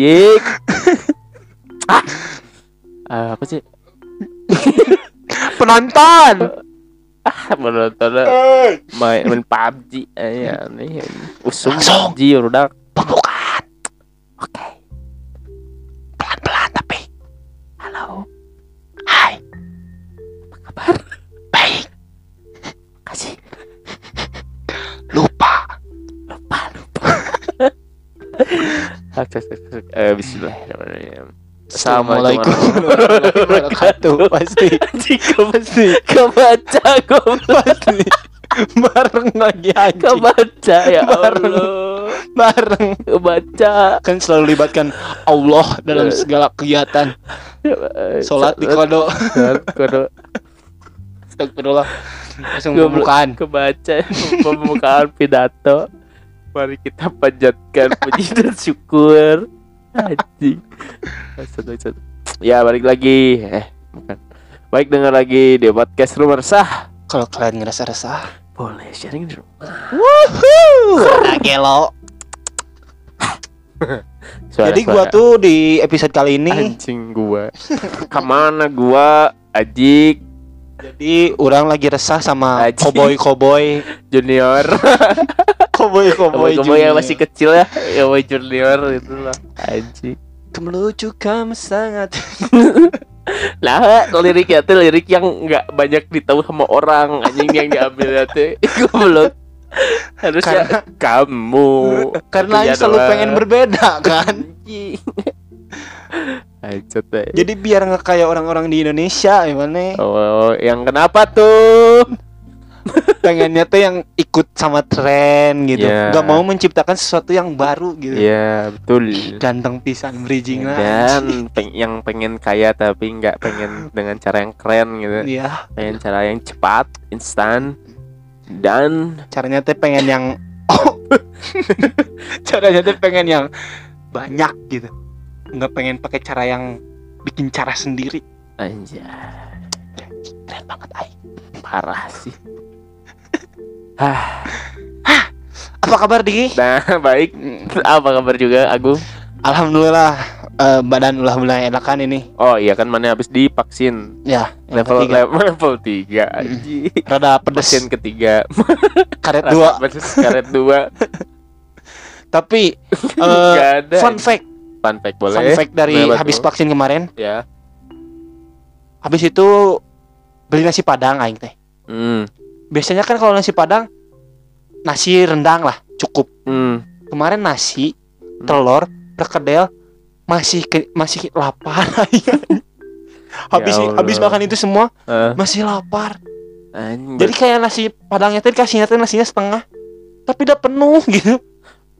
Ajik. ah. Ah, apa sih? Penonton. Ah, menonton Eh, main main PUBG aja nih. Usung. PUBG udah. pembukaan. Oke, oke, oke. Eh, Bismillahirrahmanirrahim. Assalamualaikum warahmatullahi wabarakatuh. Pasti. Ke- Pasti. kebaca goblok. Pasti. Bareng lagi anjing. Kebaca ya Bareng. Allah. Bareng. Kebaca. Kan selalu libatkan Allah dalam segala kegiatan. Sholat di kodo. Sholat kodo. Astagfirullah. Langsung pembukaan. Kebaca pembukaan pidato. Mari kita panjatkan puji dan syukur. Anjing. Ya, balik lagi. Eh, bukan. Baik dengar lagi di podcast Rumah Resah. Kalau kalian ngerasa resah, Boleh sharing di rumah. Gelo. Suara- Jadi gua tuh di episode kali ini anjing gua. Ke mana gua? Ajik jadi orang lagi resah sama Aji. koboi-koboi, junior. koboi-koboi Kamu yang masih kecil ya, ya boy junior itu lah. Anjing. Kemelucu kamu sangat Nah, liriknya tuh lirik yang nggak banyak ditahu sama orang anjing yang diambil teh. Goblok. Harusnya kamu. Karena Itu yang selalu pengen berbeda kan Ancot deh. Jadi biar nggak kayak orang-orang di Indonesia gimana Oh, yang kenapa tuh? Pengennya tuh yang ikut sama tren gitu Iya. nggak mau menciptakan sesuatu yang baru gitu Iya, betul. Ganteng pisan bridging lah Dan peng- yang pengen kaya tapi nggak pengen dengan cara yang keren gitu. Iya Pengen cara yang cepat, instan, dan caranya tuh pengen yang oh. caranya tuh pengen yang banyak gitu nggak pengen pakai cara yang bikin cara sendiri. Anjay. Keren banget ay parah sih. Hah, apa kabar Diki nah baik. Apa kabar juga Agung? alhamdulillah eh, badan udah mulai enakan ini. Oh iya kan mana habis divaksin? Ya level ketiga. level level tiga anjing. rada pedes. Vaksin ketiga. Karet dua. karet dua. Tapi ada. fun fact Fun fact boleh? Fun fact dari Boleh, habis vaksin kemarin. Ya. Habis itu beli nasi padang aing teh. Hmm. biasanya kan kalau nasi padang nasi rendang lah cukup. Hmm. kemarin nasi Hmm. telur perkedel masih ke, masih lapar habis Ya Allah. habis makan itu semua Eh, masih lapar. Anjing, jadi kayak nasi padangnya tadi kasihnya teh nasinya setengah tapi udah penuh gitu.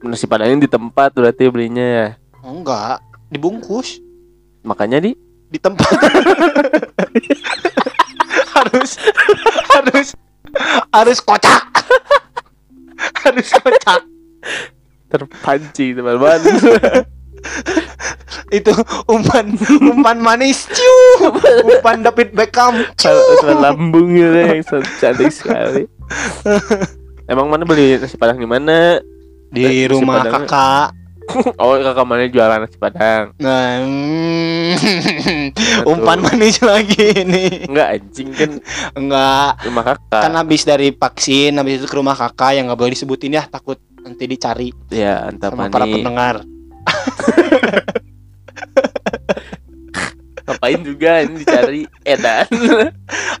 Nasi padangnya di tempat berarti belinya ya enggak. Dibungkus. Makanya di? Di tempat harus. Harus. Harus kocak. Harus kocak. Terpancing teman-teman. Itu umpan umpan manis. Ciu. Umpan David Beckham. Ciu. Lambung gitu yang so- cantik sekali. Emang mana beli nasi padang di mana? Di Nasi rumah kakak oh kakak mana jualan nasi padang? Nah mm, umpan manis lagi ini. Enggak anjing kan enggak. rumah kakak. Kan habis dari vaksin habis itu ke rumah kakak yang nggak boleh disebutin ya takut nanti dicari ya entah sama para mana pendengar. Ngapain juga ini dicari? Edan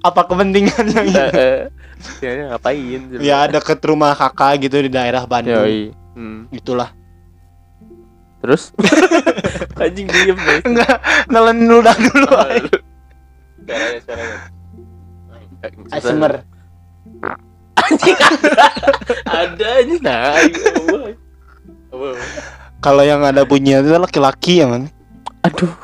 apa kepentingannya gitu? Heeh. ya ngapain? Ya deket rumah kakak gitu di daerah Bandung. Yoi. Hmm. itulah terus? Anjing diem guys. Enggak nelen ludah dulu ay. suaranya suaranya ASMR anjing. Ada ada ini nah kalau yang ada bunyinya itu laki-laki ya man. Aduh.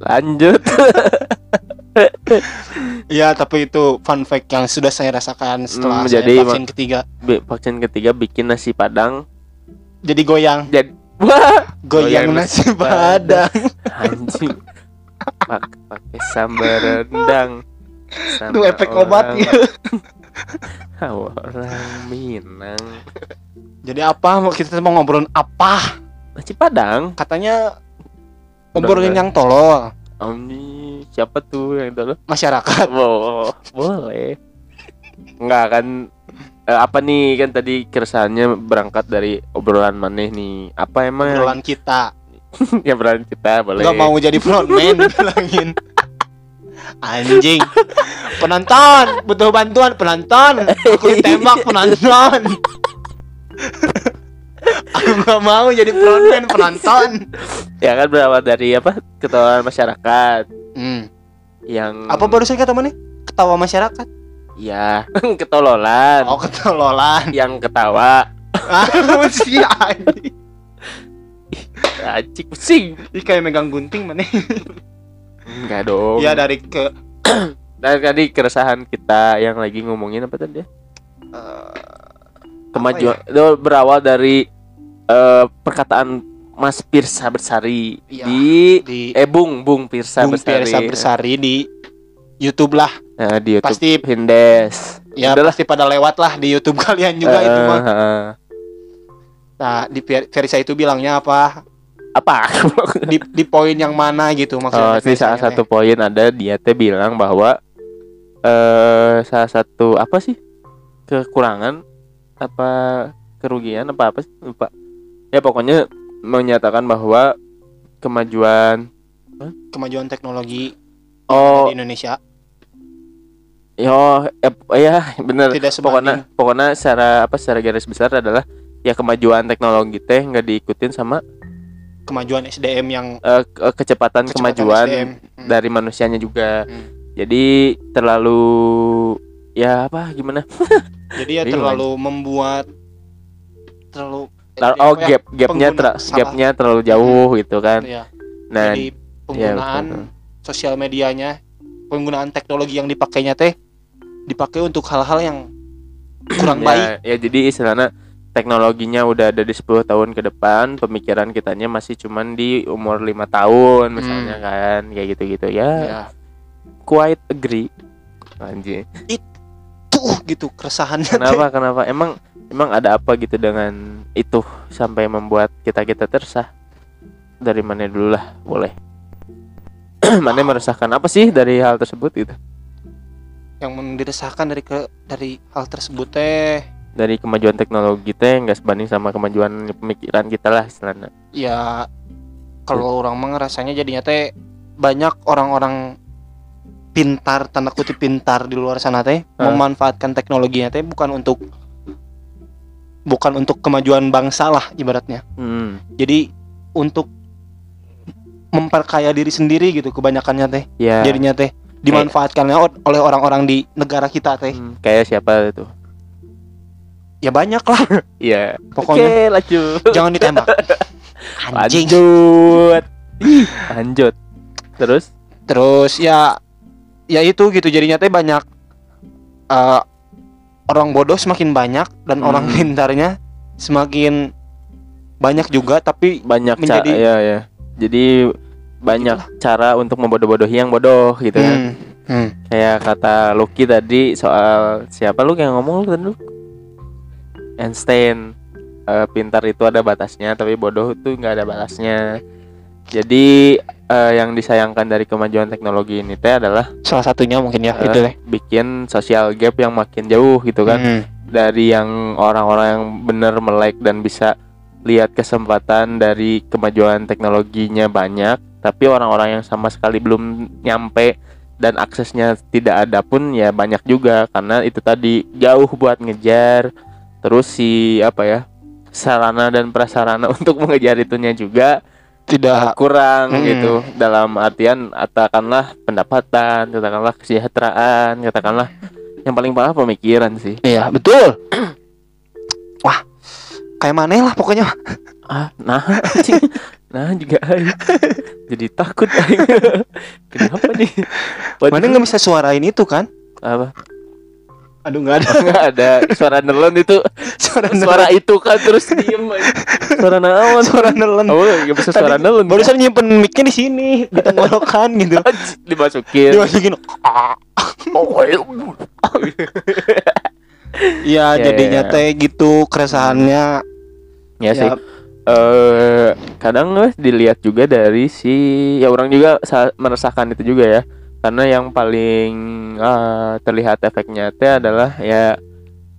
Lanjut ya tapi itu fun fact yang sudah saya rasakan setelah Hmm, saya jadi vaksin ketiga. vaksin ketiga bikin nasi padang. Jadi goyang. Jadi wah! Goyang Goyang nasi nasi padang. anjing. Pak- pakai sambal rendang. Itu efek obat. gitu orang Minang. Jadi apa? Mau kita mau ngobrolin apa? nasi padang? Katanya ngobrolin yang tolol ini siapa tuh yang itu masyarakat. oh, boleh nggak kan eh, apa nih kan tadi keresahannya berangkat dari obrolan maneh nih apa emang yang- Obrolan kita. ya obrolan kita boleh Gak mau jadi frontman bilangin. Anjing. Penonton, butuh bantuan penonton. Aku ditembak penonton. Aku gak mau jadi frontman penonton. ya kan berawal dari apa ketahuan masyarakat Hmm. yang Apa barusan kata mana? Ketawa masyarakat. ya ketololan Oh, ketololan. yang ketawa Ah, si anjing. Acik pusing Ih, kayak megang gunting mana? enggak dong Iya dari ke dari tadi keresahan kita yang lagi ngomongin apa tadi ya? eh, kemajuan itu berawal dari eh, perkataan Mas Pirsa Bersari Iya. di di eh Bung Bung Pirsa Bung Bersari Pirsa Bersari di YouTube lah. Nah, di YouTube Pasti Hindes ya Udah pasti pada lewat lah di YouTube kalian juga Eh, itu mah. eh, Nah, di Verisa itu bilangnya apa? apa Di di poin yang mana gitu Oh, maksudnya. di salah satu poin ada dia teh bilang bahwa eh salah satu apa sih kekurangan apa kerugian apa apa sih lupa ya pokoknya menyatakan bahwa kemajuan teh. kemajuan teknologi oh di Indonesia yo eh, ya bener tidak pokoknya sebanding pokoknya secara apa secara garis besar adalah ya kemajuan teknologi teh nggak diikutin sama kemajuan SDM yang ke- kecepatan, kecepatan kemajuan SDM. Hmm. dari manusianya juga Hmm. jadi terlalu ya apa? Gimana? Jadi ya terlalu membuat terlalu Tar- SDM oh ya? gap gapnya ter- gapnya terlalu jauh gitu kan. Ya, nah jadi penggunaan betul. sosial medianya, penggunaan teknologi yang dipakainya teh dipakai untuk hal-hal yang kurang ya, baik. ya jadi istilahnya teknologinya udah ada di 10 tahun ke depan pemikiran kitanya masih cuman di umur lima tahun misalnya kan kayak gitu-gitu ya. Ya, quite agree. Anjir tuh gitu keresahannya kenapa kenapa? Emang emang ada apa gitu dengan itu sampai membuat kita kita tersah? Dari mana dulu lah boleh. Mana meresahkan? Apa sih dari hal tersebut gitu? Yang mendiresahkan dari ke dari hal tersebut teh. Dari kemajuan teknologi teh nggak sebanding sama kemajuan pemikiran kita lah istilahnya. Ya kalau orang mah jadinya teh banyak orang-orang pintar tanda kutip pintar di luar sana teh Ah. memanfaatkan teknologinya teh bukan untuk bukan untuk kemajuan bangsa lah ibaratnya. Hmm. jadi untuk memperkaya diri sendiri gitu kebanyakannya teh ya. jadinya teh dimanfaatkannya o- oleh orang-orang di negara kita teh. Hmm, kayak siapa itu? Ya banyak lah. Iya pokoknya oke lanjut. jangan ditembak. Anjing. Lanjut. Lanjut. Terus? Terus ya ya itu gitu jadinya teh banyak eh, orang bodoh semakin banyak dan Hmm. orang pintarnya semakin banyak juga tapi banyak Menjadi- cara ya ya. Jadi banyak cara untuk membodoh-bodohi yang bodoh gitu kan. Hmm, hmm. kayak kata Lucky tadi soal siapa lu yang ngomong lu tadi Einstein eh, pintar itu ada batasnya tapi bodoh itu nggak ada batasnya. Jadi eh, yang disayangkan dari kemajuan teknologi ini teh adalah salah satunya mungkin ya eh, itu deh. bikin sosial gap yang makin jauh gitu kan. Hmm. dari yang orang-orang yang benar melek dan bisa lihat kesempatan dari kemajuan teknologinya banyak tapi orang-orang yang sama sekali belum nyampe dan aksesnya tidak ada pun ya banyak juga. Karena itu tadi jauh buat ngejar terus si apa ya sarana dan prasarana untuk mengejar itunya juga tidak. Kurang Hmm. gitu. Dalam artian katakanlah pendapatan katakanlah kesejahteraan katakanlah yang paling parah pemikiran sih. Iya betul. Wah kayak mana lah pokoknya. Ah nah nah juga. Jadi takut. Aing. kenapa nih? Waduh. mana nggak bisa suarain itu kan? Apa aduh nggak ada. Nggak ada. Suara nelon itu. Suara suara itu kan terus diem aja. suara naon suara nelen oh nggak bisa suara Tadi nelon barusan nyimpen mic-nya di sini di tenggorokan gitu. Dimasukin. Dimasukin. Oh, Iya, Ya, jadinya ya. teh gitu keresahannya. ya sih. Ya, eh kadang eh, dilihat juga dari si ya orang juga sa- merasakan itu juga ya karena yang paling eh, terlihat efeknya teh adalah ya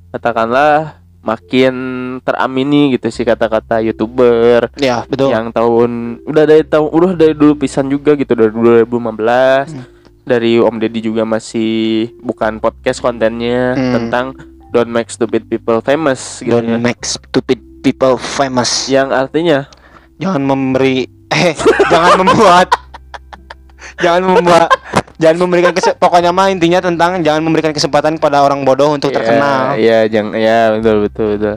katakanlah makin teramini gitu sih kata-kata youtuber ya betul. yang tahun udah dari tahun udah dari dulu pisan juga gitu dari 2015 Hmm. dari Om Deddy juga masih bukan podcast kontennya Hmm. tentang don't make stupid people famous gitu Don't ya. make stupid people famous. yang artinya Jangan memberi eh jangan membuat jangan membuat jangan memberikan kese- pokoknya mah intinya tentang jangan memberikan kesempatan kepada orang bodoh untuk terkenal. ya jangan ya betul betul betul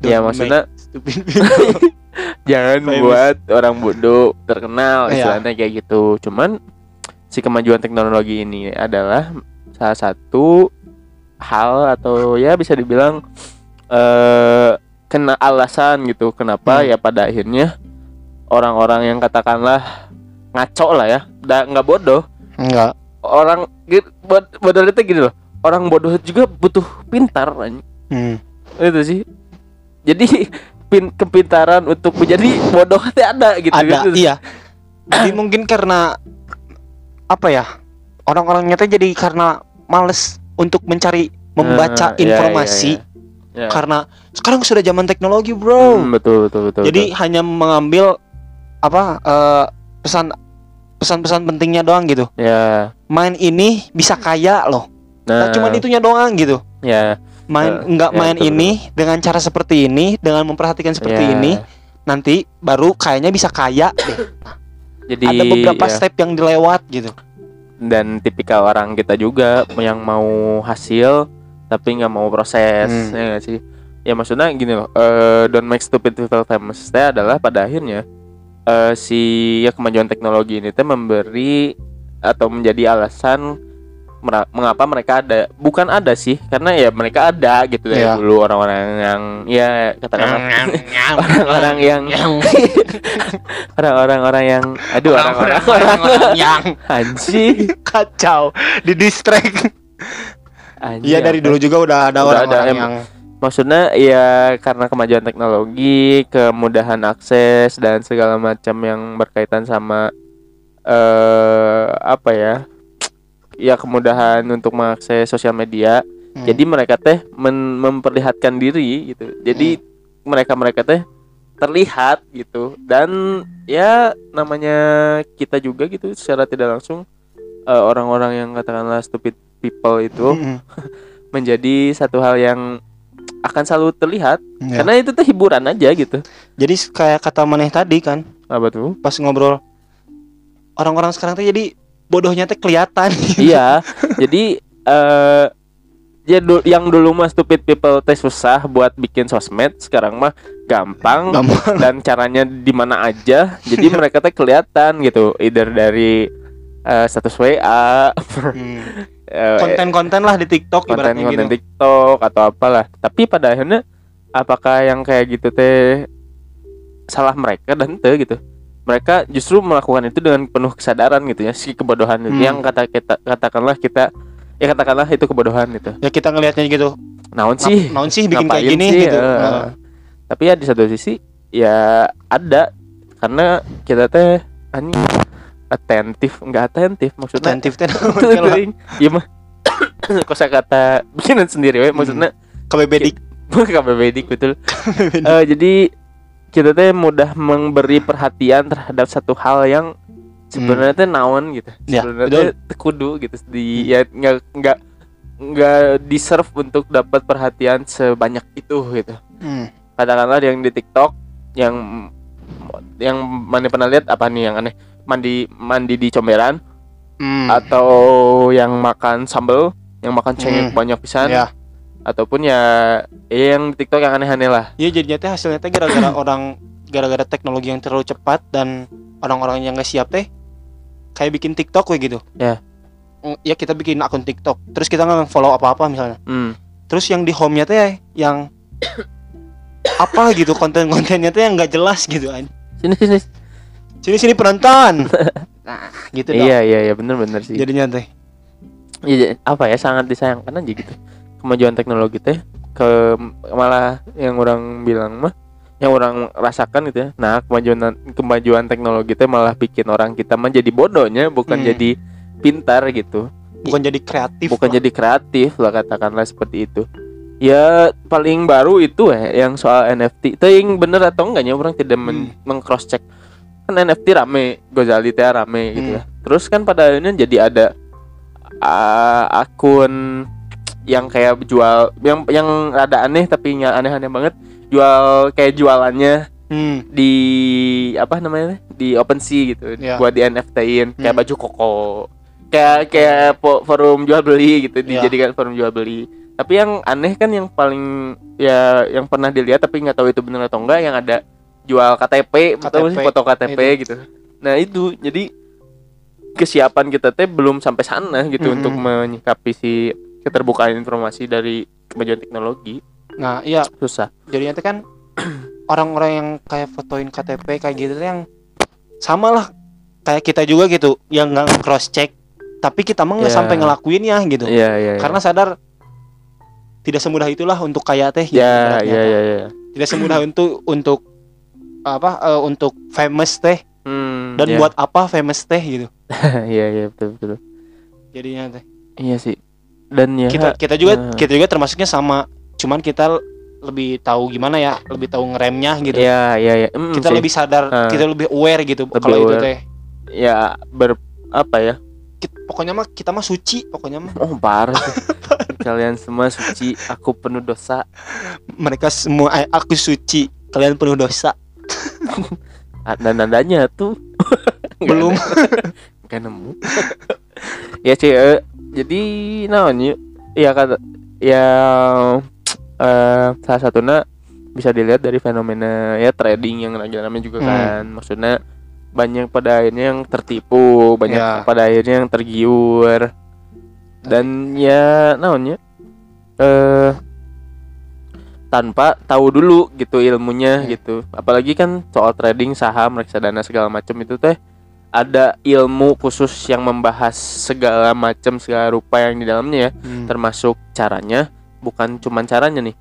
ya maksudnya jangan famous. buat orang bodoh terkenal Iya. istilahnya kayak gitu cuman si kemajuan teknologi ini adalah salah satu hal atau ya bisa dibilang eh kena alasan gitu kenapa Hmm. ya pada akhirnya orang-orang yang katakanlah ngaco lah ya nggak bodoh Enggak. Orang gitu bod- bodoh itu gini loh orang bodoh juga butuh pintar. Hmm. itu sih jadi pin kepintaran untuk menjadi bodoh itu ada gitu Ada, gitu. iya. Jadi mungkin karena apa ya? Orang-orangnya teh jadi karena males untuk mencari membaca iya, informasi iya, iya. Ya. karena sekarang sudah zaman teknologi, Bro. Hmm, betul betul betul jadi hanya mengambil apa eh, pesan pesan-pesan pentingnya doang gitu. ya Main ini bisa kaya loh. nah Nah, cuman itunya doang gitu. ya Main Eh, nggak ya, main betul, ini dengan cara seperti ini, dengan memperhatikan seperti ya. ini, nanti baru kayaknya bisa kaya deh. jadi Ada beberapa ya, step yang dilewat gitu. dan tipikal orang kita juga yang mau hasil tapi nggak mau proses Hmm. ya sih ya maksudnya gini loh eh, don't make stupid people famous teh adalah pada akhirnya eh, si ya kemajuan teknologi ini teh memberi atau menjadi alasan mengapa mereka ada. Bukan ada sih karena ya mereka ada gitu dari Iya. dulu orang-orang yang ya katakanlah. Orang-orang yang orang-orang orang yang aduh orang-orang orang yang anjing. Kacau. Di distract. anjing Iya dari dulu juga udah ada orang-orang yang maksudnya ya karena kemajuan teknologi kemudahan akses dan segala macam yang berkaitan sama eh apa ya ya kemudahan untuk mengakses sosial media Hmm. jadi mereka teh men- memperlihatkan diri gitu jadi mereka mereka teh terlihat gitu dan ya namanya kita juga gitu secara tidak langsung eh, orang-orang yang katakanlah stupid people itu Mm-mm. menjadi satu hal yang akan selalu terlihat Ya. karena itu tuh hiburan aja gitu Jadi kayak kata Maneh tadi kan apa tuh pas ngobrol orang-orang sekarang tuh jadi bodohnya teh kelihatan. iya jadi eh ya du- yang dulu mah stupid people teh susah buat bikin sosmed sekarang mah gampang Gampang. dan caranya di mana aja jadi mereka teh kelihatan gitu either dari eh, status WA Hmm. Eh, Konten-konten lah di TikTok konten-konten gitu. TikTok atau apalah. Tapi pada akhirnya apakah yang kayak gitu teh salah mereka dan teh gitu. Mereka justru melakukan itu dengan penuh kesadaran gitu ya si kebodohan Hmm. yang kata kita katakanlah kita ya katakanlah itu kebodohan gitu. Ya kita ngelihatnya gitu. Naon sih? naon sih bikin kayak gini sih? gitu. Heeh. Tapi ya di satu sisi ya ada karena kita teh anjing atentif enggak atentif maksudnya Atentif teh. Iya mah kosa kata bikinan sendiri we maksudnya KBB dik. KBB dik betul. Eh, jadi kita teh mudah memberi perhatian terhadap satu hal yang sebenarnya teh naon gitu. Ya, Sebenarnya teh kudu gitu di ya nggak nggak nggak deserve untuk dapat perhatian sebanyak itu gitu. Hmm. Katakanlah yang di TikTok yang yang mana pernah lihat apa nih yang aneh mandi mandi di comberan Hmm. atau yang makan sambel yang makan cengek Hmm. banyak pisan Ya. ataupun ya ya yang di TikTok yang aneh-aneh lah Iya jadinya teh hasilnya teh gara-gara orang gara-gara teknologi yang terlalu cepat dan orang-orang yang nggak siap teh kayak bikin TikTok we gitu. Ya. Mm, Ya kita bikin akun TikTok, terus kita nggak follow apa-apa misalnya. hmm. Terus yang di home-nya teh yang apa gitu konten-kontennya teh yang nggak jelas gitu an. sini sini Sini sini penonton. Nah, gitu dong. iya iya iya bener-bener sih Jadinya teh. Iya, apa ya sangat disayangkan aja gitu kemajuan teknologi teh ke malah yang orang bilang mah yang orang rasakan gitu ya nah kemajuan kemajuan teknologi itu malah bikin orang kita mah jadi bodohnya bukan Hmm. jadi pintar gitu bukan jadi kreatif bukan lah. jadi kreatif lah katakanlah seperti itu ya paling baru itu eh yang soal NFT itu yang bener atau enggaknya orang tidak men meng-cross check kan NFT rame Gozali teh rame gitu Hmm. ya terus kan pada akhirnya jadi ada ah, akun yang kayak jual yang yang rada aneh tapi aneh-aneh banget jual kayak jualannya Hmm. di apa namanya di OpenSea gitu Ya. buat di NFT-in kayak Hmm. baju koko kayak kayak forum jual beli gitu Ya. dijadikan forum jual beli tapi yang aneh kan yang paling ya yang pernah dilihat tapi nggak tahu itu benar atau enggak yang ada jual KTP, atau KTP, foto KTP gitu nah itu jadi kesiapan kita teh belum sampai sana gitu Mm-mm. untuk menyikapi si keterbukaan informasi dari kemajuan teknologi nah iya susah jadinya tuh kan orang-orang yang kayak fotoin KTP kayak gitu yang sama lah kayak kita juga gitu yang nggak cross check tapi kita mah nggak Ya. sampai ngelakuinnya gitu iya iya iya. karena sadar tidak semudah itulah untuk kaya teh gitu, ya ibaratnya. iya iya iya tidak semudah untuk untuk apa eh, untuk famous teh. Hmm, dan iya. buat apa famous teh gitu. Iya iya betul betul. Jadinya teh. Iya sih. Dan ya kita kita juga eh. kita juga termasuknya sama. Cuman kita lebih tahu gimana ya lebih tahu ngeremnya gitu. Iya iya iya. Mm, kita sih. lebih sadar Ah. kita lebih aware gitu kalau itu teh. Ya ber apa ya? Kit- pokoknya mah kita mah suci pokoknya mah. Oh parah sih. kalian semua suci aku penuh dosa. Mereka semua aku suci kalian penuh dosa ada nadanya tuh. Belum. Kan nemu. Ya sih eh, jadi naon ya kata ya eh salah satunya bisa dilihat dari fenomena ya trading yang lagi namanya juga Hmm. kan. Maksudnya banyak pada akhirnya yang tertipu banyak Ya. pada akhirnya yang tergiur. Dan ya naonnya eh tanpa tahu dulu gitu ilmunya Ya. gitu apalagi kan soal trading saham reksadana segala macam itu teh ada ilmu khusus yang membahas segala macam segala rupa yang di dalamnya ya Hmm. termasuk caranya bukan cuman caranya nih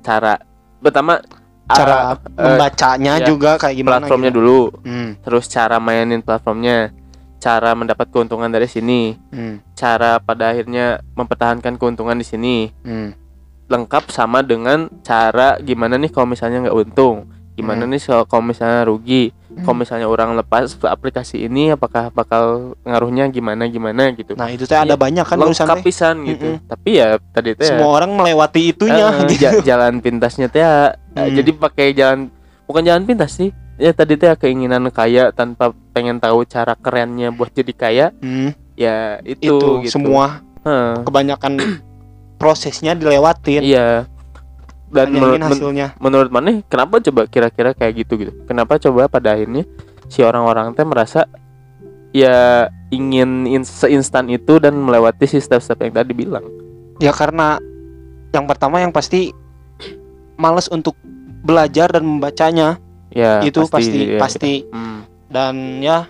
cara pertama cara eh, membacanya ya, juga kayak gimana platformnya gitu. dulu Hmm, terus cara mainin platformnya cara mendapat keuntungan dari sini hmm, cara pada akhirnya mempertahankan keuntungan di sini hmm. Lengkap sama dengan cara gimana nih kalau misalnya nggak untung gimana Hmm. nih kalau misalnya rugi Hmm. kalau misalnya orang lepas aplikasi ini apakah bakal ngaruhnya gimana gimana gitu nah itu teh ada Ya, banyak kan lengkap pisan gitu Mm-mm. tapi ya tadi teh semua orang melewati itunya Eh, gitu ja- jalan pintasnya teh ya, Hmm. jadi pakai jalan bukan jalan pintas sih ya tadi teh keinginan kaya tanpa pengen tahu cara kerennya buat jadi kaya Hmm, ya itu, itu gitu. semua Heh, kebanyakan prosesnya dilewatin. Iya. Dan menurut, men- hasilnya. menurut mana kenapa coba kira-kira kayak gitu gitu? Kenapa coba pada akhirnya si orang-orang teh merasa ya ingin in- seinstan itu dan melewati si step-step yang tadi bilang? Ya karena yang pertama yang pasti males untuk belajar dan membacanya. Ya itu pasti ya, pasti. Hmm, dan ya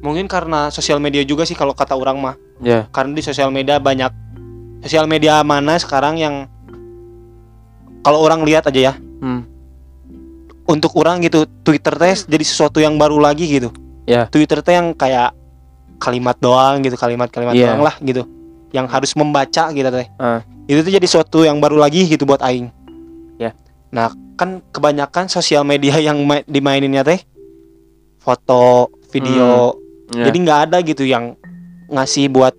mungkin karena sosial media juga sih kalau kata orang mah. Ya. Karena di sosial media banyak sosial media mana sekarang yang kalau orang lihat aja ya hmm, untuk orang gitu Twitter teh jadi sesuatu yang baru lagi gitu Ya. Twitter teh yang kayak kalimat doang gitu kalimat-kalimat Iya. doang lah gitu yang harus membaca gitu teh Ah. itu tuh jadi sesuatu yang baru lagi gitu buat aing Ya. nah kan kebanyakan sosial media yang ma- dimaininnya teh foto video ya. jadi nggak ada gitu yang ngasih buat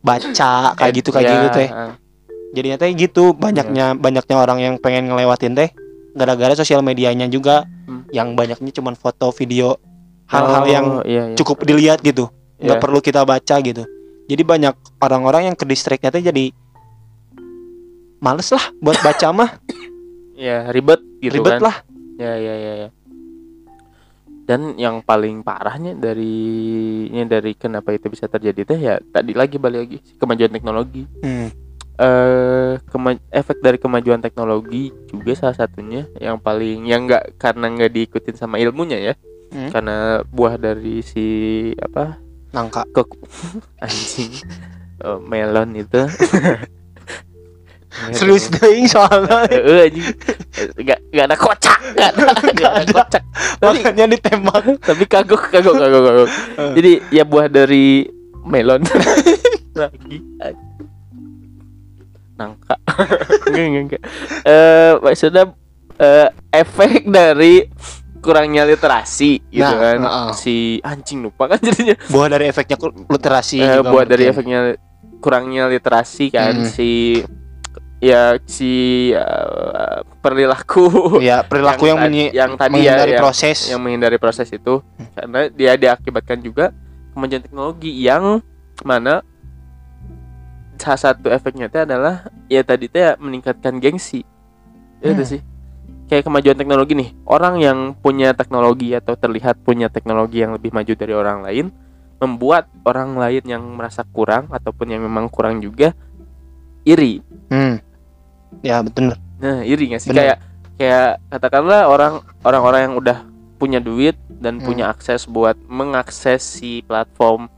baca kayak Eh, gitu kayak ya, gitu teh. ah. jadinya teh gitu banyaknya banyaknya orang yang pengen ngelewatin teh. Gara-gara sosial medianya juga Hmm. yang banyaknya cuman foto video hal-hal Oh, yang iya, iya. cukup dilihat gitu. Nggak Iya. perlu kita baca gitu. Jadi banyak orang-orang yang ke distriknya teh jadi males lah buat baca mah. Ya ribet gitu ribet kan. lah. Ya ya ya ya dan yang paling parahnya dari ini dari kenapa itu bisa terjadi teh ya tadi lagi balik lagi kemajuan teknologi. Hmm. eh kema- efek dari kemajuan teknologi juga salah satunya yang paling yang nggak karena nggak diikutin sama ilmunya ya. Hmm. karena buah dari si apa? Nangka. Ke anjing. Eh, melon itu Serius deh soalnya Heeh anjing. Enggak enggak ada kocak, enggak ada, nggak ada kocak. Makanya ditembak. tapi kagok kagok kagok kagok. Jadi ya buah dari melon lagi. Nangka. enggak enggak enggak. Eh maksudnya eh, efek dari kurangnya literasi gitu Nah, kan. heeh. Si anjing lupa kan jadinya. Buah dari efeknya literasi Eh, buat dari efeknya kurangnya literasi kan Hmm. si ya si eh, perilaku ya perilaku yang, tadi- menyi- yang tadi ya menghindari yang, proses. yang menghindari proses itu. Karena dia diakibatkan juga kemajuan teknologi yang mana salah satu efeknya itu adalah ya tadi teh ya meningkatkan gengsi. Ya itu Hmm. sih. Kayak kemajuan teknologi nih orang yang punya teknologi atau terlihat punya teknologi yang lebih maju dari orang lain membuat orang lain yang merasa kurang ataupun yang memang kurang juga iri. Hmm. Ya betul Nah, iri gak sih Bener. kayak kayak katakanlah orang orang-orang yang udah punya duit dan Hmm. punya akses buat mengakses si platform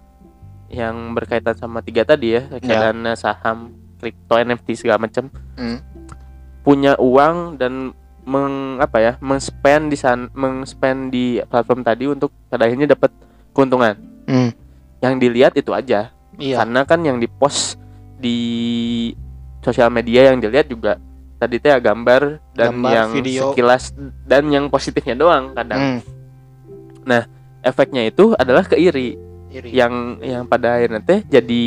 yang berkaitan sama tiga tadi ya, reksadana, saham, kripto, NFT segala macam. Hmm. Punya uang dan meng apa ya, meng-spend di san meng-spend di platform tadi untuk pada akhirnya dapat keuntungan. Hmm. Yang dilihat itu aja. iya Karena kan yang dipost di sosial media yang dilihat juga tadi teh gambar dan Gambar, yang video. sekilas dan yang positifnya doang kadang. Hmm. Efeknya itu adalah keiri Iri. yang yang pada akhirnya teh jadi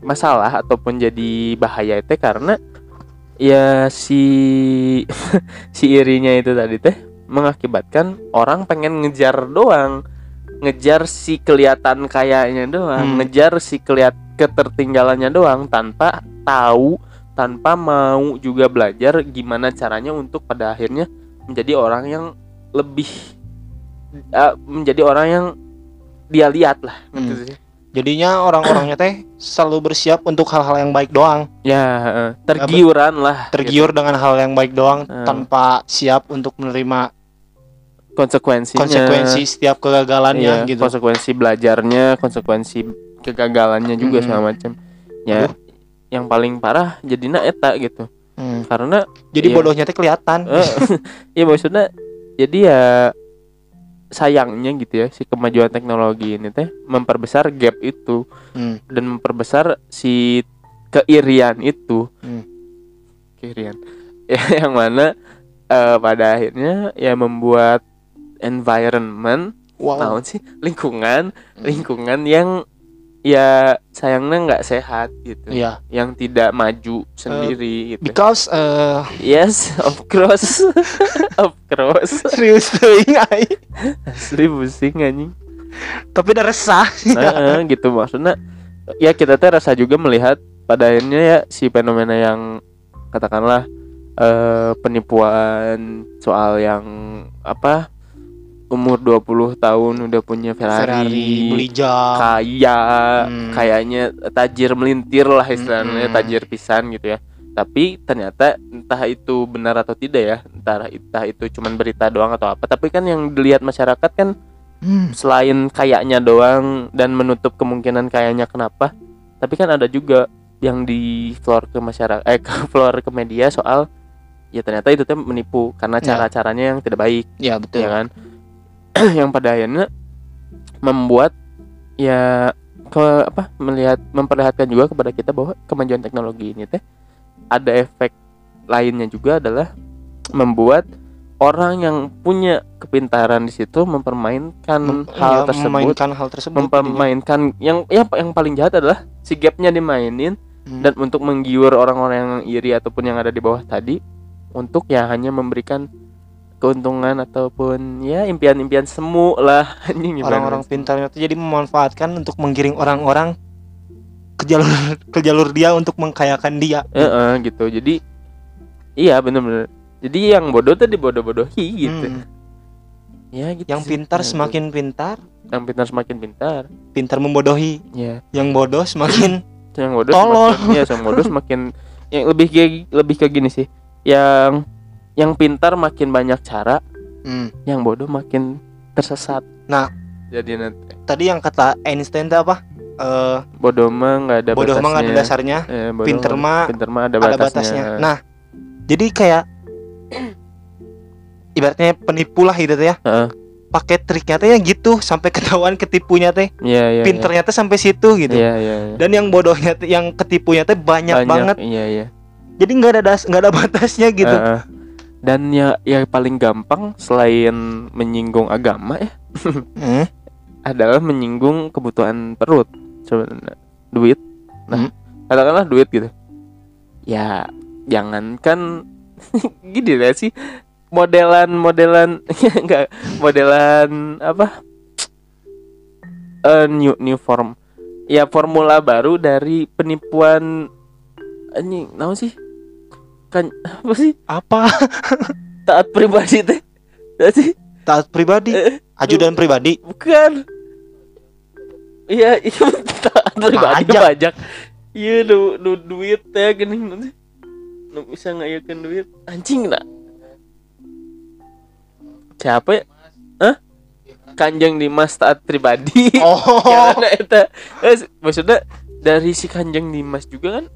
masalah ataupun jadi bahaya teh karena ya si si irinya itu tadi teh mengakibatkan orang pengen ngejar doang ngejar si kelihatan kayaknya doang Hmm. ngejar si kelihat ketertinggalannya doang tanpa tahu tanpa mau juga belajar gimana caranya untuk pada akhirnya menjadi orang yang lebih eh, menjadi orang yang dia lihat lah gitu Hmm. sih. jadinya orang-orangnya teh selalu bersiap untuk hal-hal yang baik doang ya tergiuran lah tergiur dengan hal yang baik doang Hmm. tanpa siap untuk menerima gitu. konsekuensinya konsekuensi setiap kegagalannya Iya, gitu konsekuensi belajarnya konsekuensi kegagalannya juga Mm-mm. segala macam ya Aduh. Yang paling parah jadinya eta gitu Hmm. karena jadi Iya. bodohnya teh kelihatan eh, ya maksudnya jadi ya sayangnya gitu ya si kemajuan teknologi ini teh memperbesar gap itu Hmm. dan memperbesar si keirian itu Hmm. keirian ya yang mana eh, pada akhirnya ya membuat environment wow tahun sih lingkungan Hmm. lingkungan yang ya sayangnya nggak sehat gitu. Iya. Yang tidak maju sendiri gitu. because eh yes of course. Of course. Serius teuing ai asli pusing anjing. Tapi udah resah. Nah, gitu maksudnya. Ya kita teh rasa juga melihat pada akhirnya ya si fenomena yang katakanlah eh, penipuan soal yang apa umur 20 tahun udah punya Ferrari, Ferrari beli jam kaya Hmm. kayaknya tajir melintir lah istilahnya Hmm. tajir pisan gitu ya tapi ternyata entah itu benar atau tidak ya entah entah itu cuman berita doang atau apa tapi kan yang dilihat masyarakat kan Hmm. selain kayaknya doang dan menutup kemungkinan kayaknya kenapa tapi kan ada juga yang di floor ke masyarakat eh ke floor ke media soal ya ternyata itu tuh menipu karena Ya. cara-caranya yang tidak baik ya betul ya kan yang pada akhirnya membuat ya ke apa melihat memperlihatkan juga kepada kita bahwa kemajuan teknologi ini teh ada efek lainnya juga adalah membuat orang yang punya kepintaran di situ mempermainkan Mem- hal ya, tersebut memainkan hal tersebut jadinya. mempermainkan yang ya yang paling jahat adalah si gapnya dimainin Hmm. dan untuk menggiur orang-orang yang iri ataupun yang ada di bawah tadi untuk ya hanya memberikan keuntungan ataupun ya impian-impian semu lah. Anjing orang-orang pintarnya tuh jadi memanfaatkan untuk menggiring orang-orang ke jalur ke jalur dia untuk mengkayakan dia. Eh, eh, gitu. Jadi iya bener-bener. Jadi yang bodoh tuh dibodoh-bodohi gitu. Hmm. ya gitu yang sih. pintar Nah, semakin pintar. Yang pintar semakin pintar. Pintar membodohi. Ya. Yang bodoh semakin yang bodoh Tolol. semakin ya yang bodoh semakin yang lebih kayak lebih ke gini sih. Yang yang pintar makin banyak cara Hmm. yang bodoh makin tersesat Nah. jadi nanti tadi yang kata Einstein itu apa eh bodoh mah nggak ada bodoh mah nggak ada dasarnya Eh, bodoh pinter mah pinter mah ada, ada batasnya. batasnya nah jadi kayak ibaratnya penipu lah gitu ya Heeh. pakai triknya teh ya gitu sampai ketahuan ketipunya teh Iya, iya. pinternya teh sampai situ gitu Iya, iya, iya. dan yang bodohnya teh- yang ketipunya teh banyak, banget Iya, iya. jadi nggak ada das nggak ada batasnya gitu Heeh. Dan ya yang paling gampang selain menyinggung agama ya Hmm. adalah menyinggung kebutuhan perut sebenarnya. Duit. Nah Hmm. katakanlah duit gitu. Ya jangankan gini lah sih modelan modelan enggak modelan apa? Eh new new form. Ya formula baru dari penipuan ini naon sih kan apa sih? Apa? Taat pribadi teh. Taat sih. Taat pribadi? Eh, ajudan pribadi? Bukan. Iya iya taat pribadi Pajak. pajak. Iya nu, nu duit teh gini nanti nu bisa ngayakeun duit. Anjing nak. Siapa ya? Hah? Kanjeng Dimas taat pribadi. Oh. Karena eta? Eh, maksudnya dari si Kanjeng Dimas juga kan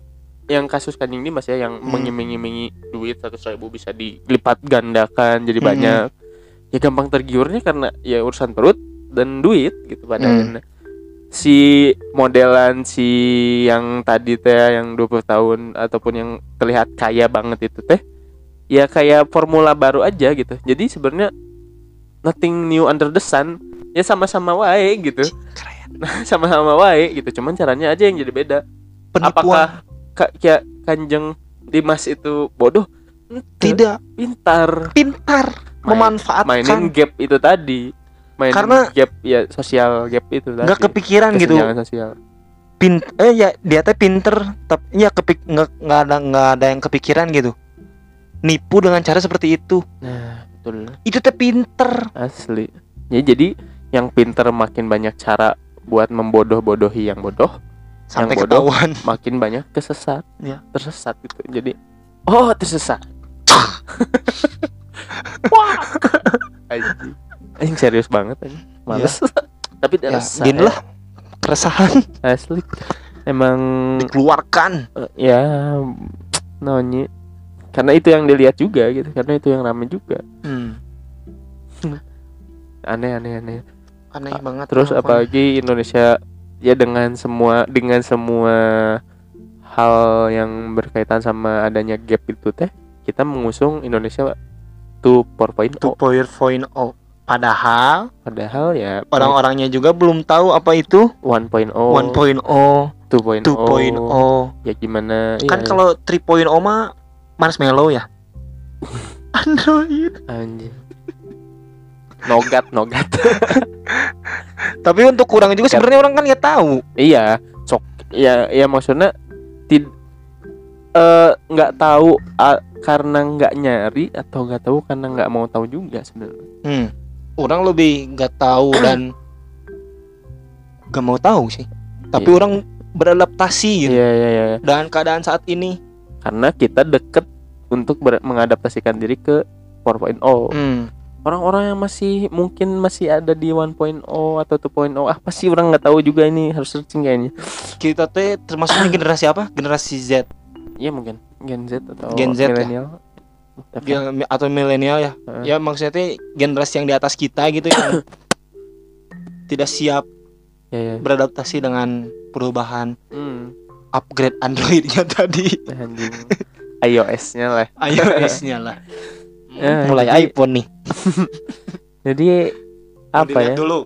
yang kasus Kanjeng Dimas ya yang Hmm. mengiming-imingi duit seratus ribu bisa dilipat gandakan jadi Hmm. banyak ya gampang tergiurnya karena ya urusan perut dan duit gitu pada Hmm. akhirnya. si modelan si yang tadi teh yang 20 tahun ataupun yang terlihat kaya banget itu teh ya kayak formula baru aja gitu jadi sebenarnya nothing new under the sun ya sama-sama wae gitu sama-sama wae gitu cuman caranya aja yang jadi beda penipuan apakah ka- kayak kanjeng Dimas itu bodoh? Tidak. Pintar. Pintar. Main- memanfaatkan. mainin gap itu tadi. Mainin Karena- gap ya sosial gap itu tadi. Nggak kepikiran gitu. Sosial. Pin eh ya dia teh pinter tapi ya kepik nggak nggak ada nggak ada yang kepikiran gitu. Nipu dengan cara seperti itu. Nah betul. Itu teh pinter. Asli. Ya jadi yang pinter makin banyak cara buat membodoh-bodohi yang bodoh sampai bodoh. ketahuan. makin banyak kesesat. Ya. tersesat gitu. Jadi oh tersesat. Anjing. Anjing serius banget anjing. Males. Tapi ya gini ya. lah. keresahan. Asli. Emang dikeluarkan. Eh, ya nonyi. Karena itu yang dilihat juga gitu. Karena itu yang rame juga. Hmm. aneh aneh aneh. Aneh banget terus apalagi Indonesia ya dengan semua dengan semua hal yang berkaitan sama adanya gap itu teh kita mengusung Indonesia 2.0 2.0 padahal padahal ya orang-orangnya juga belum tahu apa itu. 1.0 1.0 2.0 2.0 ya gimana? Kan ya, kalau 3.0 mah marshmallow ya? Android. Anjing nogat nogat. Tapi untuk kurang juga sebenarnya orang kan nggak tahu. Iya sok ya ya maksudnya tid eh, nggak tahu ah, karena nggak nyari atau nggak tahu karena nggak mau tahu juga sebenarnya. Hmm. orang lebih nggak tahu dan nggak mau tahu sih. Tapi Iya. orang beradaptasi gitu. Iya iya iya. Dengan keadaan saat ini. Karena kita deket untuk ber- mengadaptasikan diri ke 4.0 hmm. Orang-orang yang masih mungkin masih ada di 1.0 atau 2.0 apa sih orang nggak tahu juga ini harus searching kayaknya. Kita teh termasuknya generasi apa? Generasi Z. Iya mungkin. Gen Z atau Gen Z ya? milenial. Whatever. Gen- atau milenial ya. Heeh. ya maksudnya teh generasi yang di atas kita gitu yang tidak siap ya ya. beradaptasi dengan perubahan hmm. upgrade Androidnya tadi. iOS-nya lah. iOS-nya lah Ya, mulai jadi- iPhone nih. Jadi apa ya? dulu.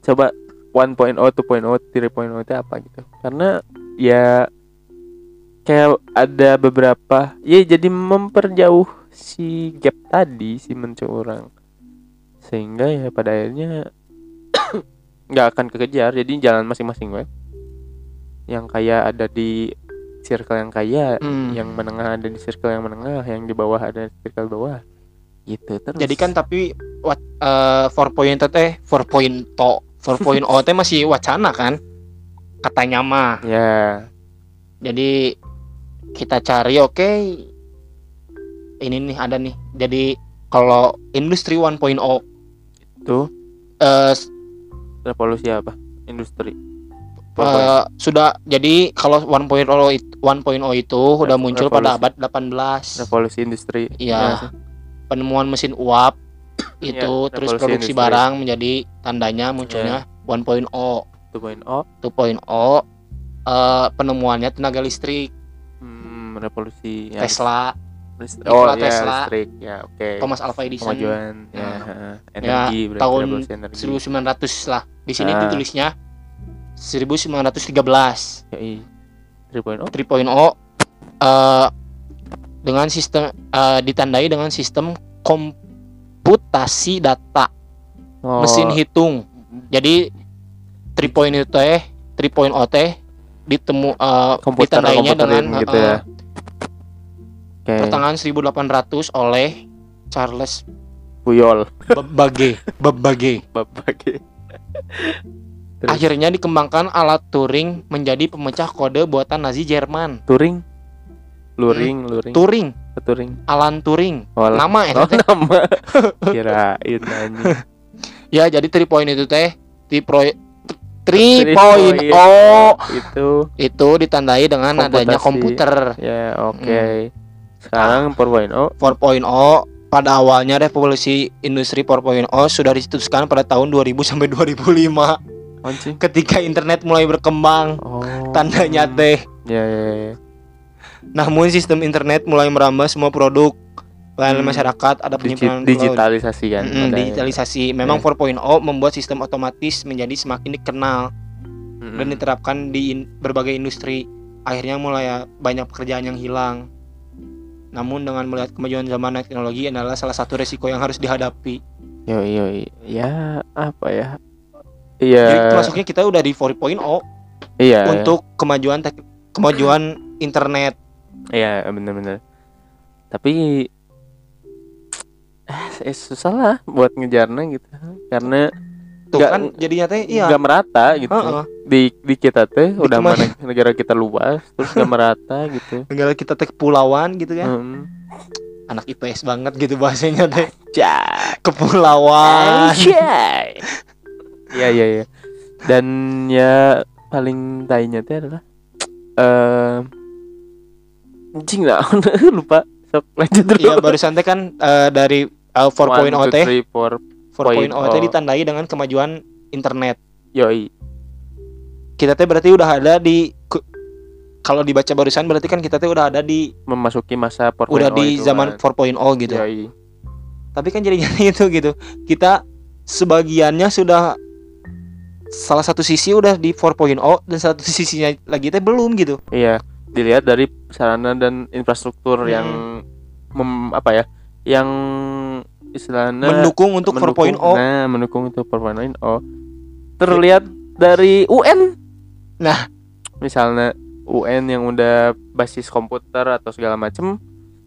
Coba 1.0 2.0 3.0 itu apa gitu. Karena ya kayak ada beberapa ya jadi memperjauh si gap tadi si mencu orang. Sehingga ya pada akhirnya nggak akan kekejar. Jadi jalan masing-masing we yang kaya ada di circle yang kaya Hmm. yang menengah ada di circle yang menengah yang di bawah ada di circle bawah gitu terus? Jadi kan tapi what eh 4.0 teh 4.0 4.0 teh masih wacana kan? Katanya mah. Ya. Jadi kita cari oke. Ini nih ada nih. Jadi kalau industri 1.0 tuh eh revolusi apa? Industri? Eh, sudah jadi kalau 1.0 it- 1.0 itu udah muncul pada abad 18 revolusi industri. Iya. sih? Penemuan mesin uap itu Iya, terus produksi industri. barang menjadi tandanya munculnya 1.0 2.0 2.0 eh, penemuannya tenaga listrik hmm, revolusi ya, Tesla list- Nikola oh ya Tesla. listrik ya oke Thomas Alva Edison kemajuan ya, Nah. heeh. energi berarti tahun energi 1900 lah di sini Ah. ditulisnya 1913 Yoi. 3.0 3.0 eh, dengan sistem eh, ditandai dengan sistem komputasi data. Oh, mesin hitung. Jadi 3.0 teh 3.0 teh ditemu eh, komputer ditandainya komputerin dengan gitu eh, ya. Oke. pertengahan 1800 oleh Charles Puyol. Babbage. Babbage. Bapak Terus. akhirnya dikembangkan alat Turing menjadi pemecah kode buatan Nazi Jerman. Turing luring luring. Turing. Turing? Alan Turing. Oh, nama ya oh, teh. nama. Kirain anjing. Ya jadi 3 point itu teh. Di proyek 3.0 Three point, itu. Itu ditandai dengan adanya Komputasi. komputer. Ya oke. Hmm. sekarang 4.0 4.0 pada awalnya revolusi industri 4.0 sudah dicetuskan pada tahun 2000 sampai 2005 anjing ketika internet mulai berkembang. Oh. Tandanya teh. Ya ya ya namun sistem internet mulai merambah semua produk pelayanan Hmm. masyarakat ada Digi- penyimpanan digitalisasi kan pada- digitalisasi. Memang Ya. 4.0 membuat sistem otomatis menjadi semakin dikenal Mm-mm. dan diterapkan di in- berbagai industri. Akhirnya mulai ya banyak pekerjaan yang hilang. Namun dengan melihat kemajuan zaman teknologi adalah salah satu resiko yang harus dihadapi. Yo yo ya apa ya? Iya. Jadi termasuknya kita udah di 4.0 iya. untuk kemajuan tek- kemajuan internet iya bener-bener. Tapi eh susah lah buat ngejarnya gitu. Karena tuh Nggak- kan jadinya teh iya. nggak merata gitu. Heeh. di di kita teh udah mana negara kita luas terus nggak merata gitu. Negara kita teh kepulauan gitu kan. Hmm. anak IPS banget gitu bahasanya teh. Kepulauan. Anjay. Iya iya iya. Dan ya paling tainya teh adalah eh anjing lah lupa. Sok lanjut dulu. iya barusan teh kan eh, dari eh, 4.0 One, two, teh three, four. 4.0 teh 4.0. ditandai dengan kemajuan internet Yoi. kita teh berarti udah ada di kalau dibaca barusan berarti kan kita teh udah ada di Memasuki masa 4.0 udah di zaman kan. 4.0 gitu Yoi. tapi kan jadinya itu gitu kita sebagiannya sudah salah satu sisi udah di 4.0 dan satu sisinya lagi teh belum gitu Iya, dilihat dari sarana dan infrastruktur Hmm. yang mem, apa ya? Yang istilahnya mendukung untuk 4.0 Nah, mendukung untuk 4.0. Terlihat dari UN. Nah. misalnya UN yang udah basis komputer atau segala macem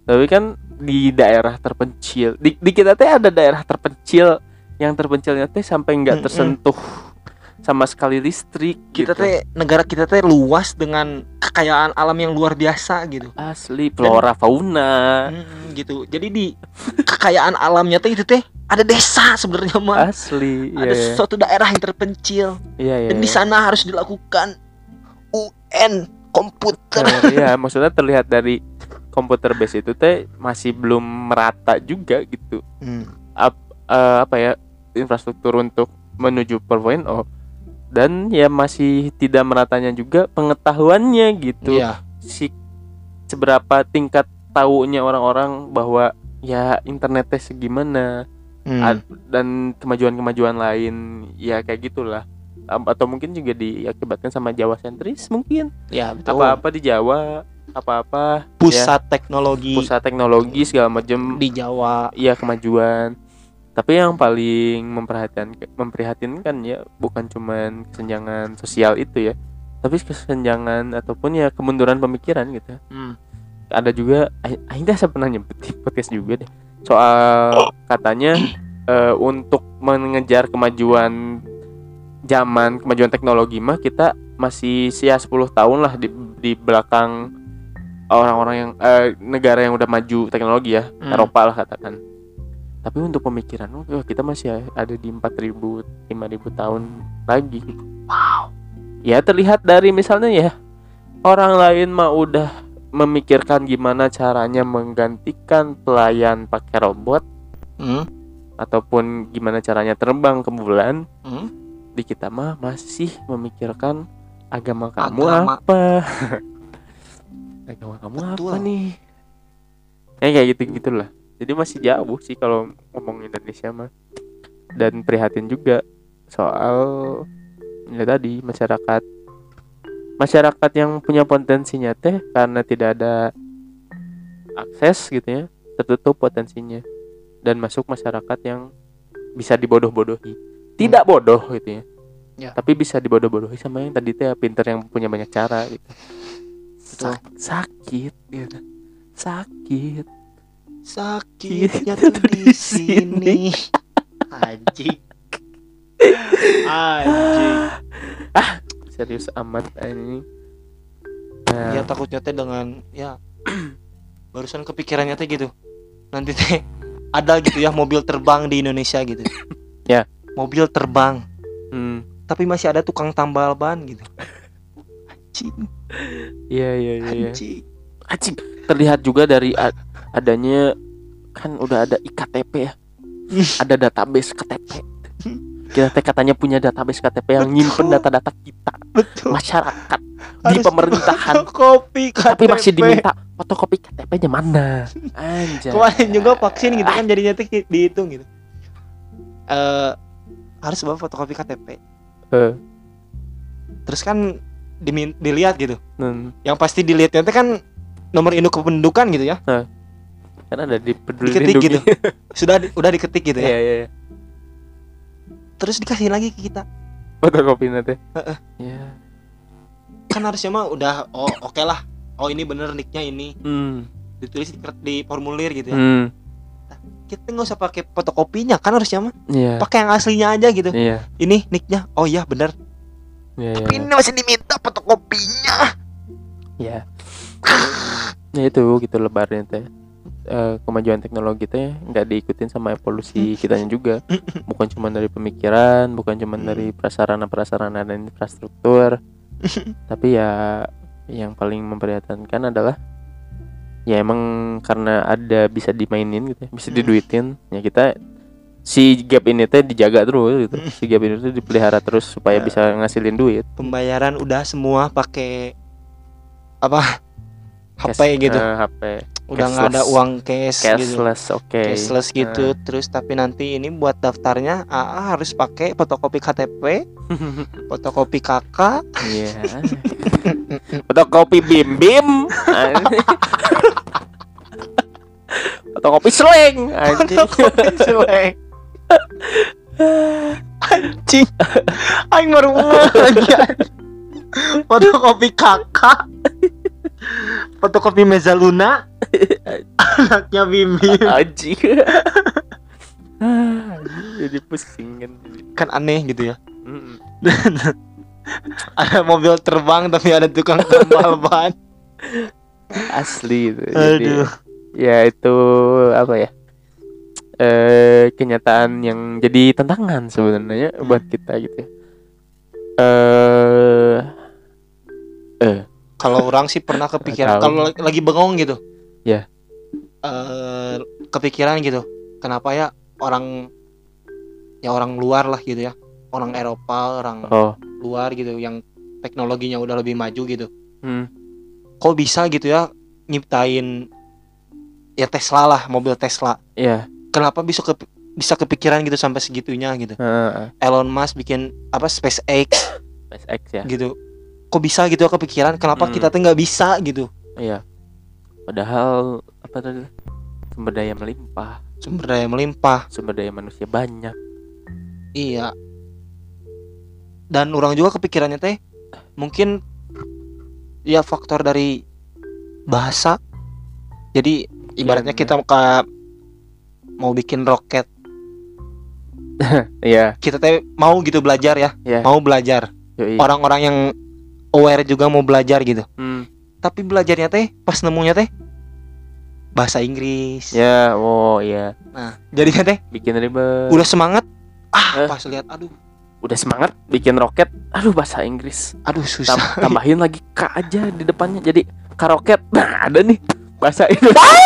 tapi kan di daerah terpencil. Di, di kita teh ada daerah terpencil yang terpencilnya teh sampai nggak Mm-mm. tersentuh sama sekali listrik kita gitu. teh negara kita teh luas dengan kekayaan alam yang luar biasa gitu. Asli flora fauna. Mm, gitu. Jadi di kekayaan alamnya teh itu teh ada desa sebenarnya mah. Asli ada iya suatu daerah yang terpencil. Iya iya dan di sana harus dilakukan UN komputer. Iya maksudnya terlihat dari komputer base itu teh masih belum merata juga gitu. Hmm. Eh, apa ya infrastruktur untuk menuju 4.0 dan ya masih tidak meratanya juga pengetahuannya gitu. Iya. si seberapa tingkat taunya orang-orang bahwa ya internetnya segimana Hmm. Ad- dan kemajuan-kemajuan lain ya kayak gitulah. Atau mungkin juga diakibatkan sama Jawa sentris mungkin. Ya betul. Apa-apa di Jawa apa-apa pusat teknologi. Pusat teknologi segala macam. Di Jawa. Iya kemajuan tapi yang paling memperhatikan memprihatinkan ya bukan cuman kesenjangan sosial itu ya tapi kesenjangan ataupun ya kemunduran pemikiran gitu Hmm. ada juga teh saya pernah nyebut di podcast juga deh soal katanya eh, untuk mengejar kemajuan zaman kemajuan teknologi mah kita masih sia 10 tahun lah di, di belakang orang-orang yang eh, negara yang udah maju teknologi ya Hmm. Eropa lah katakan tapi untuk pemikiran oh, kita masih ada di 4000 5000 tahun lagi wow ya terlihat dari misalnya ya orang lain mah udah memikirkan gimana caranya menggantikan pelayan pakai robot Hmm. ataupun gimana caranya terbang ke bulan Hmm. di kita mah masih memikirkan agama kamu Agama. apa agama kamu Betul. apa nih ya kayak gitu gitulah jadi masih jauh sih kalau ngomong Indonesia mah. Dan prihatin juga soal ya tadi masyarakat. Masyarakat yang punya potensinya teh karena tidak ada akses gitu ya tertutup potensinya. Dan masuk masyarakat yang bisa dibodoh-bodohi. Tidak bodoh gitu ya. Ya. tapi bisa dibodoh-bodohi sama yang tadi teh pinter yang punya banyak cara gitu. Sak- sakit gitu. Sakit Sakitnya Sakit tuh di sini. Anjing. Anjing. serius amat ini Ya nah, takutnya teh dengan ya barusan kepikirannya teh gitu. Nanti teh ada gitu ya mobil terbang di Indonesia gitu. Ya. Mobil terbang, hmm, tapi masih ada tukang tambal ban gitu. Anjing, iya iya iya anjing. Anjing, terlihat juga dari adanya kan udah ada iktp ya ada database KTP kita teh katanya punya database KTP yang nyimpen data-data kita Betul. masyarakat di Harus pemerintahan Kopi tapi masih diminta fotokopi KTP-nya mana anjay Kemarin juga vaksin gitu kan jadinya tuh dihitung gitu. Eh harus bawa fotokopi KTP. Eh. Terus kan dimin- dilihat gitu. Hmm, Yang pasti dilihatnya itu kan nomor induk kependudukan gitu ya. Kan ada di peduli Diketik lindungi gitu. Sudah di- udah diketik gitu ya. iya iya iya. Terus dikasih lagi ke kita. fotokopi nanti Heeh. ya Kan harusnya mah udah oh oke lah. Oh ini bener nicknya ini hmm. ditulis di, di formulir gitu ya. hmm. Kita nggak usah pakai fotokopinya kan harusnya mah iya pakai yang aslinya aja gitu. iya Ini nicknya. Oh iya bener. iya iya. Tapi ini masih diminta fotokopinya. Ya. ya itu gitu lebarnya teh. Eh, kemajuan teknologi teh nggak diikutin sama evolusi kitanya juga. Bukan cuma dari pemikiran, bukan cuma dari prasarana-prasarana dan infrastruktur. Tapi ya yang paling memprihatinkan adalah ya emang karena ada bisa dimainin gitu, ya, bisa Hmm. diduitin. Ya kita si gap ini teh dijaga terus gitu. Si gap ini tuh dipelihara terus supaya Ya. bisa ngasilin duit. pembayaran udah semua pakai apa HP Cash- gitu. eh, HP udah nggak ada uang cash gitu. Cashless oke. Cashless gitu. Terus tapi nanti ini buat daftarnya AA harus pakai fotokopi KTP fotokopi kakak iya. Fotokopi bim bim. Fotokopi seleng fotokopi seleng anjing. Aing baru lagi fotokopi kakak fotokopi Mezaluna anaknya Bimbi Ah, jadi pusing kan kan aneh gitu ya. Ada mobil terbang tapi ada tukang tambal ban. Asli itu jadi ya itu apa ya? Eh kenyataan yang jadi tantangan sebenarnya buat kita gitu ya. eh eh kalau orang sih pernah kepikiran kalau lagi- bengong gitu. Ya. Eh, kepikiran gitu. Kenapa ya orang ya orang luar lah gitu ya. Orang Eropa orang oh. luar gitu yang teknologinya udah lebih maju gitu. Hmm, kok bisa gitu ya nyiptain ya Tesla lah mobil Tesla. Ya. Kenapa bisa ke bisa kepikiran gitu sampai segitunya gitu? Heeh, Elon Musk bikin apa SpaceX. SpaceX ya. Gitu kok bisa gitu ya kepikiran kenapa Hmm. kita tuh nggak bisa gitu? Iya. Padahal apa tadi? Sumber daya melimpah. Sumber daya melimpah. Sumber daya manusia banyak. Iya. Dan orang juga kepikirannya teh mungkin ya faktor dari bahasa. Jadi ibaratnya Iya, kita ka- mau bikin roket. Iya. Kita teh mau gitu belajar ya. Iya. Mau belajar. Orang-orang yang aware juga mau belajar gitu. Hmm, tapi belajarnya teh pas nemunya teh bahasa Inggris. Ya oh iya. Nah jadinya teh bikin ribet. udah semangat. Ah Eh. pas lihat aduh. Udah semangat bikin roket aduh bahasa Inggris. Aduh susah. Tam- tambahin lagi K aja di depannya jadi karoket nah ada nih bahasa Indonesia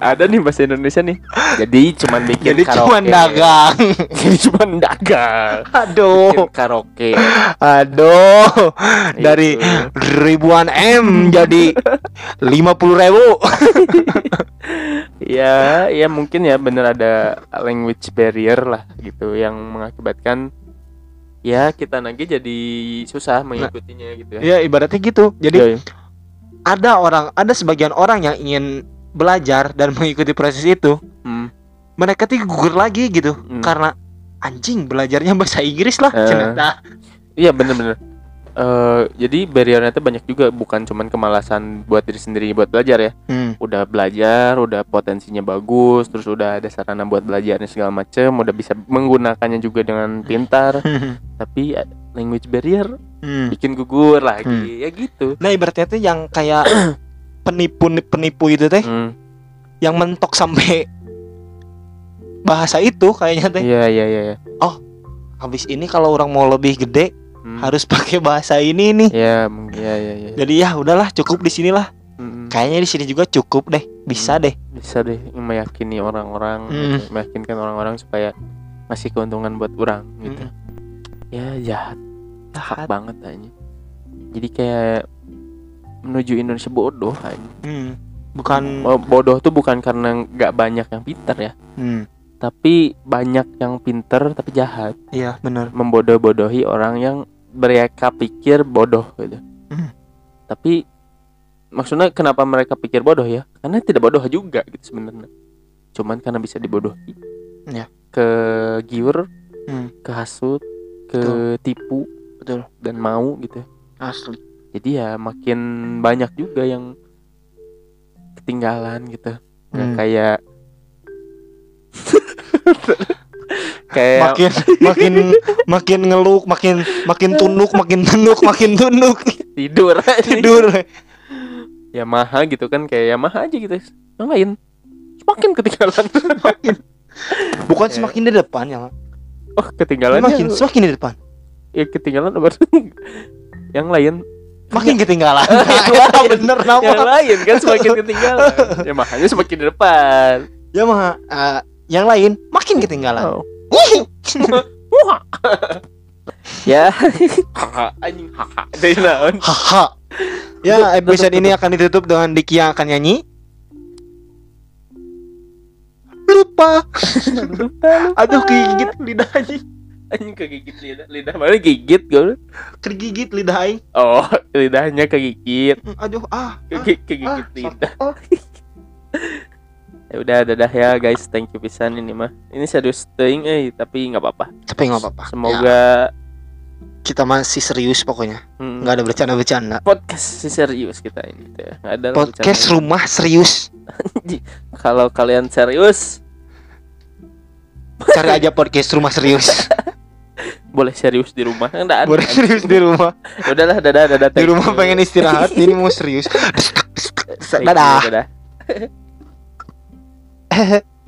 ada nih bahasa Indonesia nih jadi cuman bikin Jadi karaoke cuma dagang. jadi cuman dagang Aduh. bikin karaoke Aduh. Dari Itu. ribuan M jadi lima puluh ribu. ya ya mungkin ya bener ada language barrier lah gitu yang mengakibatkan ya kita lagi jadi susah mengikutinya gitu ya Ya ibaratnya gitu. Jadi ya. Ada orang, ada sebagian orang yang ingin belajar dan mengikuti proses itu. Hmm, Mereka tuh gugur lagi gitu hmm. karena anjing belajarnya bahasa Inggris lah. Cenah. Iya bener-bener Eh, Jadi barriernya tuh banyak juga Bukan cuman kemalasan buat diri sendiri buat belajar ya Hmm. Udah belajar, udah potensinya bagus Terus udah ada sarana buat belajarnya segala macem Udah bisa menggunakannya juga dengan pintar Tapi language barrier Hmm. bikin gugur lagi Hmm. Ya gitu Nah ibaratnya tuh yang kayak penipu penipu itu teh Hmm, yang mentok sampai bahasa itu kayaknya teh. Iya iya iya iya. Habis ini kalau orang mau lebih gede Hmm. harus pakai bahasa ini nih. Ya, mung- ya ya. Jadi ya udahlah cukup di sinilah. Hmm, Kayaknya di sini juga cukup deh. Bisa deh. bisa deh meyakini orang-orang, Hmm. meyakinkan orang-orang supaya ngasih keuntungan buat orang gitu. Hmm. Ya jahat, jahat banget aja. Jadi kayak menuju Indonesia bodoh aja. Hmm. Bukan Oh, bodoh tuh bukan karena nggak banyak yang pintar ya, hmm. tapi banyak yang pintar tapi jahat, Iya, benar. membodoh-bodohi orang yang mereka pikir bodoh gitu. Hmm. Tapi maksudnya kenapa mereka pikir bodoh ya? Karena tidak bodoh juga gitu sebenarnya. Cuman karena bisa dibodohi. Ya. Ke giur, Hmm. ke hasut, ke tipu, Betul. dan mau gitu. Asli. Jadi ya makin banyak juga yang ketinggalan gitu. Nggak Hmm. kayak kayak Makin makin makin ngeluk, makin makin tunduk, makin tunduk, makin tunduk. tidur aja. Tidur. Yamaha gitu kan kayak Yamaha aja gitu yang lain semakin ketinggalan Bukan Ya. semakin di depan ya. Oh ketinggalan Semakin semakin di depan. ya ketinggalan yang lain Makin ketinggalan. Yang Ya, bener yang nama. lain kan semakin ketinggalan Yamahanya semakin di depan Ya mah eh, yang lain makin ketinggalan. oh. ya anjing haha Haha. Ya, episode ini akan ditutup dengan Diki yang akan nyanyi. Lupa. Aduh gigit lidah anjing. anjing kegigit lidah lidah mana gigit gue Kegigit lidah aing. oh lidahnya kegigit Aduh ah. ah. Kegi- kegigit Ah, lidah ah. ya udah dadah ya guys thank you pisan ini mah ini serius ting eh tapi nggak apa-apa Tapi nggak apa-apa. Ya, semoga kita masih serius pokoknya. hmm, Nggak ada bercanda-bercanda. podcast sih serius kita ini tuh ya. nggak ada Podcast bercanda. rumah serius. kalau kalian serius Cari aja podcast rumah serius. boleh serius di rumah enggak ada Boleh serius di rumah. udahlah dadah dadah Di rumah pengen istirahat, ini mau serius. Dadah. dadah